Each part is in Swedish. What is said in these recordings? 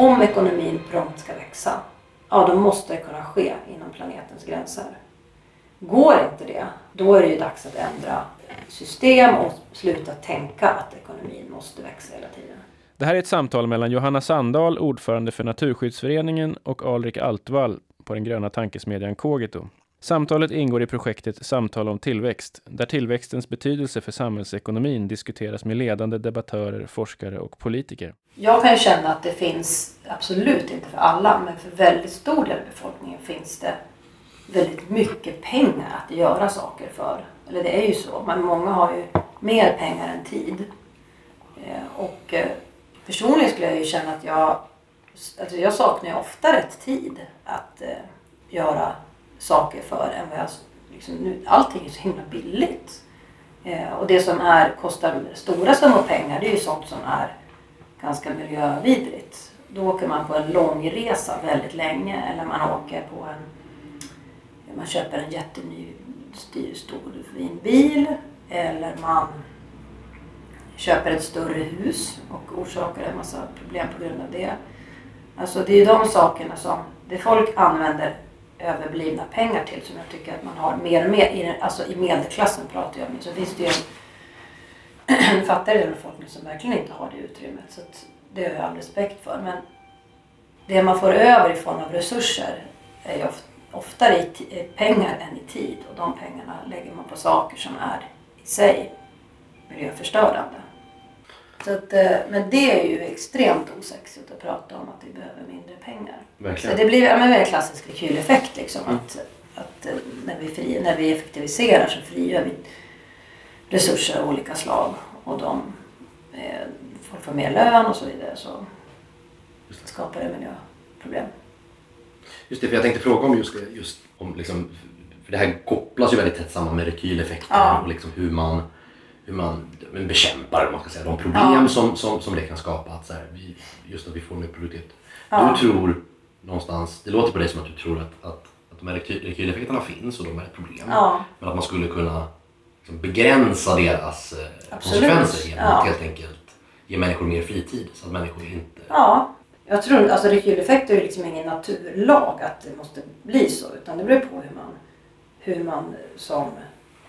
om ekonomin prompt ska växa, ja då måste det kunna ske inom planetens gränser. Går inte det, då är det ju dags att ändra system och sluta tänka att ekonomin måste växa hela tiden. Det här är ett samtal mellan Johanna Sandahl, ordförande för Naturskyddsföreningen och Alrik Altvall på den gröna tankesmedjan Kogito. Samtalet ingår i projektet Samtal om tillväxt, där tillväxtens betydelse för samhällsekonomin diskuteras med ledande debattörer, forskare och politiker. Jag kan ju känna att det finns, absolut inte för alla, men för väldigt stor del av befolkningen finns det väldigt mycket pengar att göra saker för. Eller det är ju så, men många har ju mer pengar än tid. Eh, och eh, personligen skulle jag ju känna att jag, alltså jag saknar ju ofta rätt tid att eh, göra saker för än vad jag liksom, nu, allting är så himla billigt. Eh, och det som är, kostar stora summor pengar det är ju sånt som är ganska miljövidrigt. Då åker man på en lång resa väldigt länge eller man åker på en man köper en jätteny stor fin bil eller man köper ett större hus och orsakar en massa problem på grund av det. Alltså det är de sakerna som det folk använder överblivna pengar till som jag tycker att man har mer och mer. I, alltså i medelklassen pratar jag om. Så finns det ju en, en fattigare del av befolkningen som verkligen inte har det utrymmet. Så det har jag all respekt för. Men det man får över i form av resurser är ju ofta, oftare i eh, pengar än i tid. Och de pengarna lägger man på saker som är i sig miljöförstörande. Så att, eh, men det är ju extremt osexigt att prata om att vi behöver mindre pengar. Verkligen. Så det blir ja, en klassisk rekyleffekt. Liksom, mm. att, att eh, när, vi fri, när vi effektiviserar så frigör vi resurser av olika slag. Och de, eh, folk får mer lön och så vidare. Så skapar det miljöproblem. Just det, för jag tänkte fråga om just det. Just om liksom, för det här kopplas ju väldigt tätt samman med rekyleffekter ja. och liksom hur man hur man bekämpar man ska säga, de problem ja. som, som, som det kan skapa. Att så här, vi, just att vi får mer produktivt. Ja. Du tror någonstans, det låter på dig som att du tror att, att, att de här rekyleffekterna finns och de är ett problem. Ja. Men att man skulle kunna liksom begränsa deras eh, konsekvenser genom att helt enkelt ge människor mer fritid. Så att människor inte... Ja. Jag tror alltså rekyleffekter är liksom ingen naturlag att det måste bli så. Utan det beror på hur man, hur man som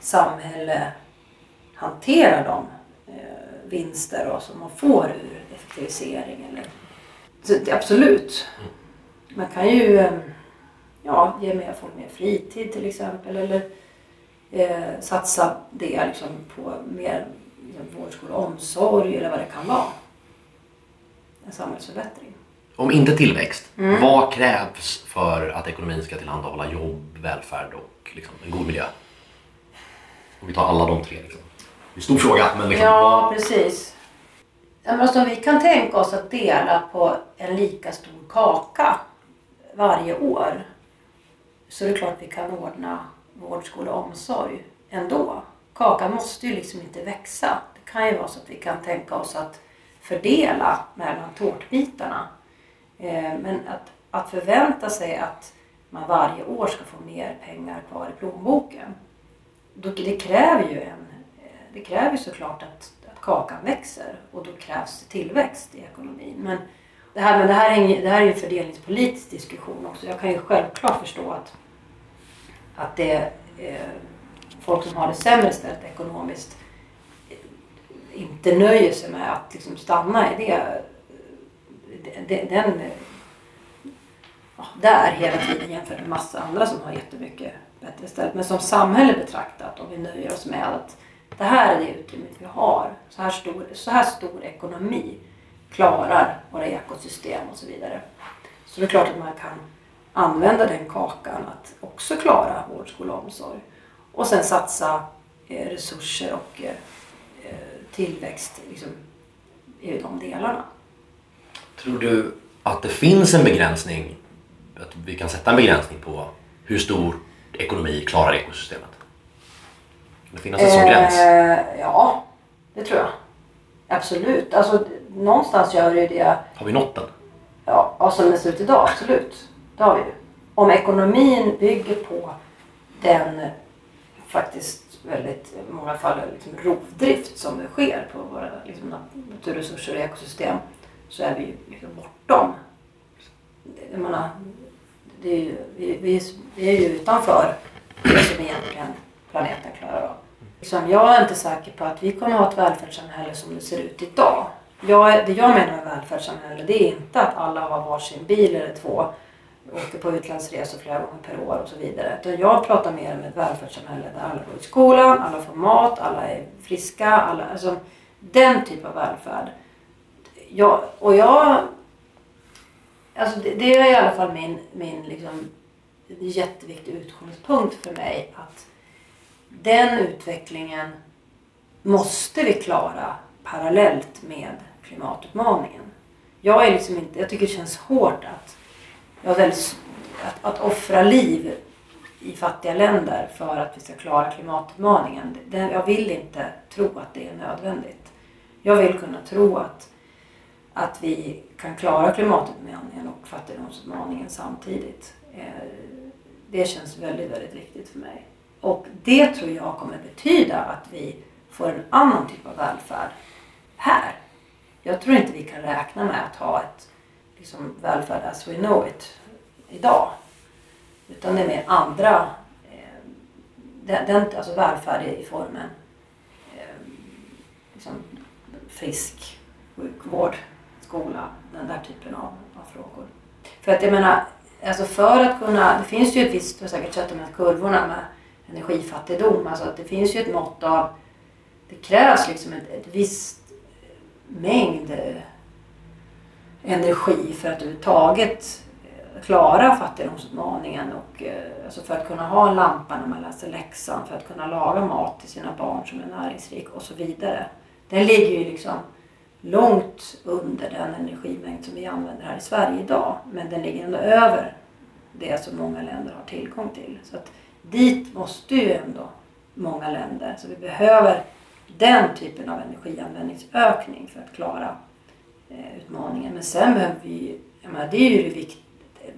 samhälle hanterar de eh, vinster och som man får ur effektivisering. Eller, så absolut. Man kan ju eh, ja, ge mer folk mer fritid till exempel eller eh, satsa det liksom, på mer liksom, vård, skola, omsorg eller vad det kan vara. En samhällsförbättring. Om inte tillväxt, mm. vad krävs för att ekonomin ska tillhandahålla jobb, välfärd och liksom, en god miljö? Om vi tar alla de tre. Liksom en stor fråga. Men liksom, ja, vad... precis. Alltså, vi kan tänka oss att dela på en lika stor kaka varje år så är det klart att vi kan ordna vård, skola och omsorg ändå. Kakan måste ju liksom inte växa. Det kan ju vara så att vi kan tänka oss att fördela mellan tårtbitarna. Eh, men att, att förvänta sig att man varje år ska få mer pengar kvar i plånboken. Det kräver ju en det kräver såklart att, att kakan växer och då krävs det tillväxt i ekonomin. Men det här, men det här, är, det här är en fördelningspolitisk diskussion också. Jag kan ju självklart förstå att, att det är eh, folk som har det sämre ställt ekonomiskt eh, inte nöjer sig med att liksom stanna i det, eh, den, ja, där hela tiden jämfört med massa andra som har jättemycket bättre ställt. Men som samhälle betraktat, om vi nöjer oss med att det här är det utrymmet vi har. Så här stor, så här stor ekonomi klarar våra ekosystem och så vidare. Så det är klart att man kan använda den kakan att också klara vård, skola och omsorg. Och sen satsa eh, resurser och eh, eh tillväxt liksom, i de delarna. Tror du att det finns en begränsning, att vi kan sätta en begränsning på hur stor ekonomi klarar ekosystemet? Det finnas en sån eh, gräns? Ja, det tror jag. Absolut. Alltså, någonstans gör det det. Har vi nått den? Ja, och som det ser ut idag, absolut. Det har vi ju. Om ekonomin bygger på den faktiskt väldigt i många fall liksom rovdrift som det sker på våra liksom, naturresurser och ekosystem så är vi ju liksom bortom jag menar, det är ju, vi, vi, vi är ju utanför det som egentligen planeten klarar av. Liksom, jag är inte säker på att vi kommer att ha ett välfärdssamhälle som det ser ut idag. Jag, det jag menar med välfärdssamhälle det är inte att alla har varsin bil eller två åker på utlandsresor flera gånger per år och så vidare. Utan jag pratar mer om ett välfärdssamhälle där alla går i skolan, alla får mat, alla är friska. Alla, alltså, den typ av välfärd. Jag, och jag... Alltså det, det, är i alla fall min, min liksom, jätteviktig utgångspunkt för mig. Att den utvecklingen måste vi klara parallellt med klimatutmaningen. Jag, är liksom inte, jag tycker det känns hårt att, jag väldigt, att, att offra liv i fattiga länder för att vi ska klara klimatutmaningen. Det, jag vill inte tro att det är nödvändigt. Jag vill kunna tro att, att vi kan klara klimatutmaningen och fattigdomsutmaningen samtidigt. Eh, det känns väldigt, väldigt viktigt för mig. Och det tror jag kommer betyda att vi får en annan typ av välfärd här. Jag tror inte vi kan räkna med att ha ett liksom, välfärd as we know it idag. Utan det är mer andra, eh, den, den, alltså välfärd i formen eh, liksom, frisk sjukvård, skola, den där typen av, av frågor. För att jag menar, alltså för att kunna, det finns ju ett visst, du har säkert sett de här kurvorna med energifattigdom, alltså att det finns ju ett mått av, det krävs liksom ett, ett visst mängd eh, energi för att överhuvudtaget eh, klara fattigdomsutmaningen och eh, alltså för att kunna ha en lampa när man läser läxan, för att kunna laga mat till sina barn som är näringsrik och så vidare. Den ligger ju liksom långt under den energimängd som vi använder här i Sverige idag. Men den ligger ändå över det som många länder har tillgång till. Så att dit måste ju ändå många länder. Så vi behöver den typen av energianvändningsökning för att klara eh, utmaningen. Men sen behöver vi, jag menar, det är ju det vikt,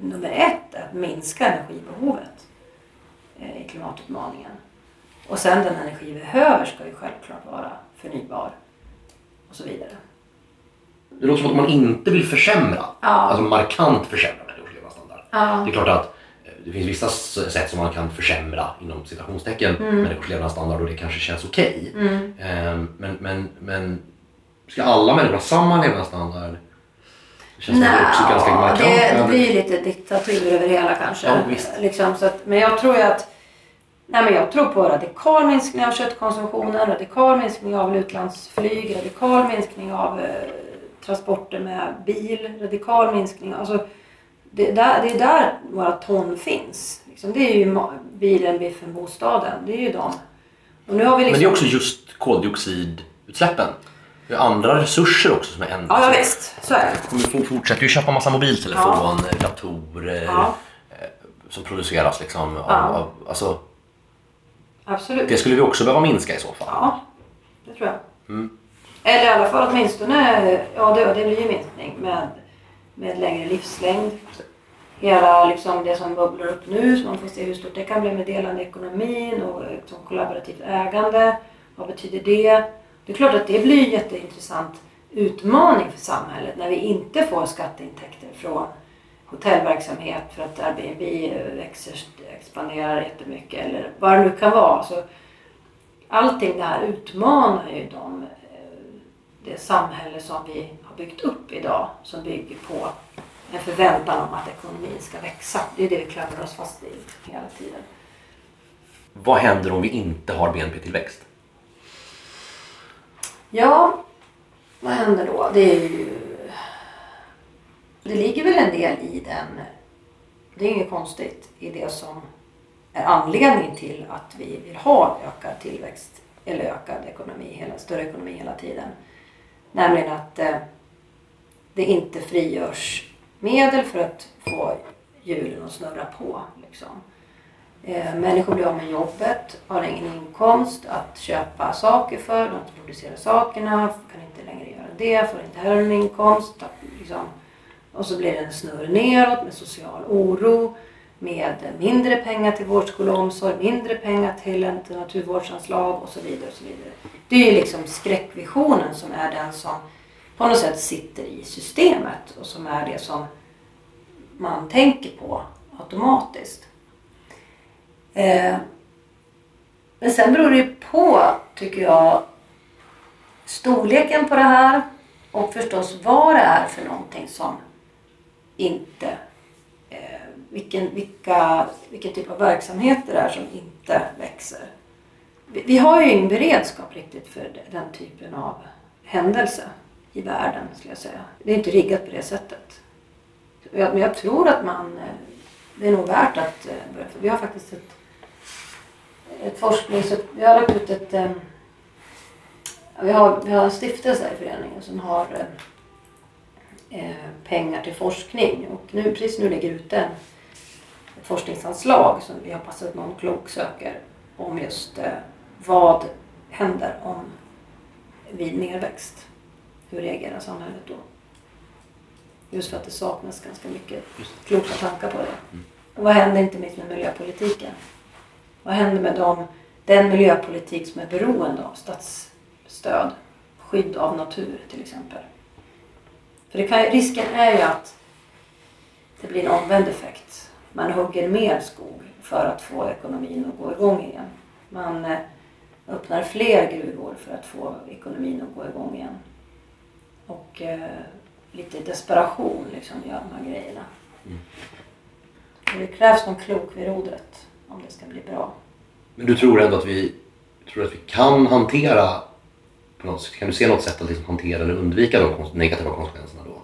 nummer ett, att minska energibehovet eh, i klimatutmaningen. Och sen den energi vi behöver ska ju självklart vara förnybar och så vidare. Det låter som att man inte vill försämra, ja. alltså markant försämra människors levnadsstandard. Ja. Det är klart att det finns vissa sätt som man kan försämra inom citationstecken mm. människors levnadsstandard och det kanske känns okej. Okay. Mm. Ehm, men, men, men ska alla människor ha samma levnadsstandard? Det känns Nej, också ganska markant. Det, det blir lite diktatur över hela kanske. Ja. Liksom, så att, men jag tror ju att Nej, men jag tror på radikal minskning av köttkonsumtionen, radikal minskning av utlandsflyg, radikal minskning av eh, transporter med bil, radikal minskning. Alltså, det, där, det är där våra ton finns. Liksom, det är ju bilen, biffen, bostaden. Det är ju de. Och nu har vi liksom... Men det är också just koldioxidutsläppen. Det är andra resurser också som är ändå. Ja, ja visst. Så är det. Vi fortsätter ju köpa massa mobiltelefon, ja. datorer ja. Eh, som produceras liksom. Av, ja. av, alltså, Absolut. Det skulle vi också behöva minska i så fall. Ja, det tror jag. Mm. Eller i alla fall åtminstone, ja det, det blir ju minskning med, med längre livslängd. Hela liksom det som bubblar upp nu, så man får se hur stort det kan bli med delande ekonomin och liksom kollaborativt ägande. Vad betyder det? Det är klart att det blir en jätteintressant utmaning för samhället när vi inte får skatteintäkter från hotellverksamhet för att Airbnb eh, växer, expanderar jättemycket eller vad det nu kan vara. Så allting det här utmanar ju de, det samhälle som vi har byggt upp idag som bygger på en förväntan om att ekonomin ska växa. Det är det vi klamrar oss fast vid hela tiden. Vad händer om vi inte har BNP-tillväxt? Ja, vad händer då? Det är ju det ligger väl en del i den, det är inget konstigt, i det som är anledningen till att vi vill ha ökad tillväxt eller ökad ekonomi, hela, större ekonomi hela tiden. Nämligen att eh, det inte frigörs medel för att få hjulen att snurra på. Liksom. Eh, människor blir av med jobbet, har ingen inkomst att köpa saker för, de inte producera sakerna, kan inte längre göra det, får inte heller någon inkomst. Liksom, och så blir det en snurr neråt med social oro, med mindre pengar till vård, skola och omsorg, mindre pengar till naturvårdsanslag och så vidare. Och så vidare. Det är ju liksom skräckvisionen som är den som på något sätt sitter i systemet och som är det som man tänker på automatiskt. Eh, men sen beror det ju på, tycker jag, storleken på det här och förstås vad det är för någonting som inte... Eh, vilken, vilka, vilken typ av verksamheter det är som inte växer. Vi, har ju ingen beredskap riktigt för den typen av händelse i världen, skulle jag säga. Det är inte riggat på det sättet. Men jag tror att man... Eh, det är nog värt att eh, börja. För vi har faktiskt ett, ett forsknings... Vi har lagt ut ett... Eh, vi har, vi har en stiftelse i föreningen som har pengar till forskning. Och nu, precis nu ligger ute ett forskningsanslag som vi hoppas att någon klok söker om just vad händer om vid nedväxt. Hur reagerar samhället då? Just för att det saknas ganska mycket kloka tankar på det. Mm. Och vad händer inte minst med miljöpolitiken? Vad händer med dem, den miljöpolitik som är beroende av statsstöd? Skydd av natur till exempel. För det kan, risken är ju att det blir en omvänd effekt. Man hugger mer skog för att få ekonomin att gå igång igen. Man eh, öppnar fler gruvor för att få ekonomin att gå igång igen. Och eh, lite desperation liksom gör de här grejerna. Mm. det krävs någon klok vid rodret om det ska bli bra. Men du tror ändå att vi, tror att vi kan hantera på något, kan du se något sätt att liksom hantera eller undvika de negativa konsekvenserna då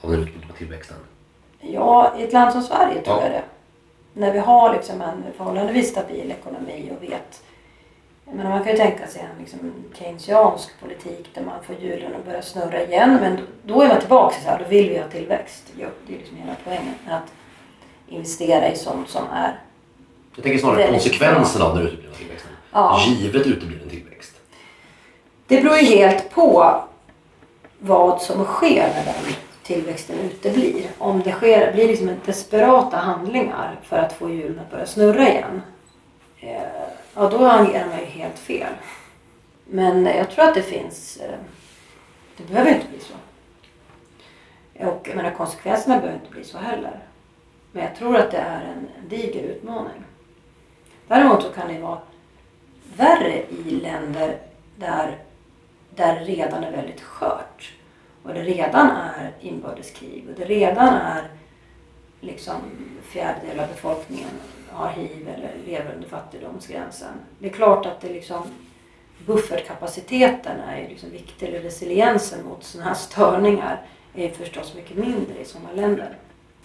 av den uteblivna tillväxten? Ja, i ett land som Sverige tror ja. jag det. När vi har liksom en förhållandevis stabil ekonomi och vet men man kan ju tänka sig en liksom, keynesiansk politik där man får hjulen att börja snurra igen. Men då är man tillbaka så här, då vill vi ha tillväxt. Ja, det är liksom hela poängen. Att investera i sånt som är... Jag tänker snarare konsekvenserna av den uteblivna tillväxten. Ja. Givet utebliven tillväxt. Det beror ju helt på vad som sker när den tillväxten uteblir. Om det sker, blir liksom desperata handlingar för att få hjulen att börja snurra igen. Eh, ja då agerar man ju helt fel. Men jag tror att det finns, eh, det behöver inte bli så. Och jag menar, konsekvenserna behöver inte bli så heller. Men jag tror att det är en, diger utmaning. Däremot så kan det vara värre i länder där, där det redan är väldigt skört. Och det redan är inbördeskrig och det redan är liksom fjärdedel av befolkningen har hiv eller lever under fattigdomsgränsen. Det är klart att det liksom buffertkapaciteten är liksom viktig, eller resiliensen mot sådana här störningar är förstås mycket mindre i sådana länder.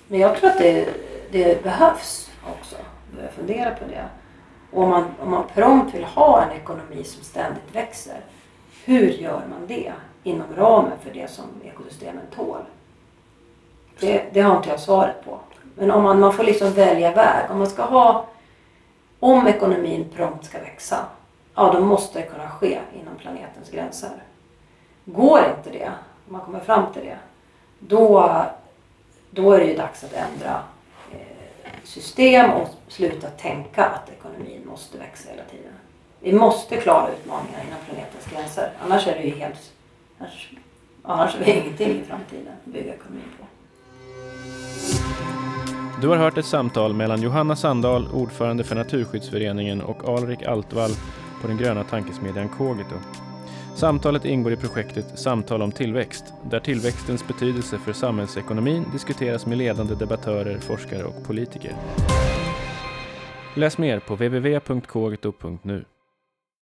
Men jag tror att det, det behövs också, börja fundera på det. Och om man, om man prompt vill ha en ekonomi som ständigt växer, hur gör man det inom ramen för det som ekosystemen tål? Det, det har inte jag svaret på. Men om man, man får liksom välja väg. Om man ska ha, om ekonomin prompt ska växa, ja då måste det kunna ske inom planetens gränser. Går inte det, om man kommer fram till det, då, då är det ju dags att ändra eh, system och sluta tänka att ekonomin måste växa hela tiden. Vi måste klara utmaningar inom planetens gränser. Annars är det ju helt... Annars, annars är vi ingenting i framtiden att bygga ekonomin på. Du har hört ett samtal mellan Johanna Sandahl, ordförande för Naturskyddsföreningen och Alrik Altvall på den gröna tankesmedjan Kogito. Samtalet ingår i projektet Samtal om tillväxt, där tillväxtens betydelse för samhällsekonomin diskuteras med ledande debattörer, forskare och politiker. Läs mer på www.kogito.nu.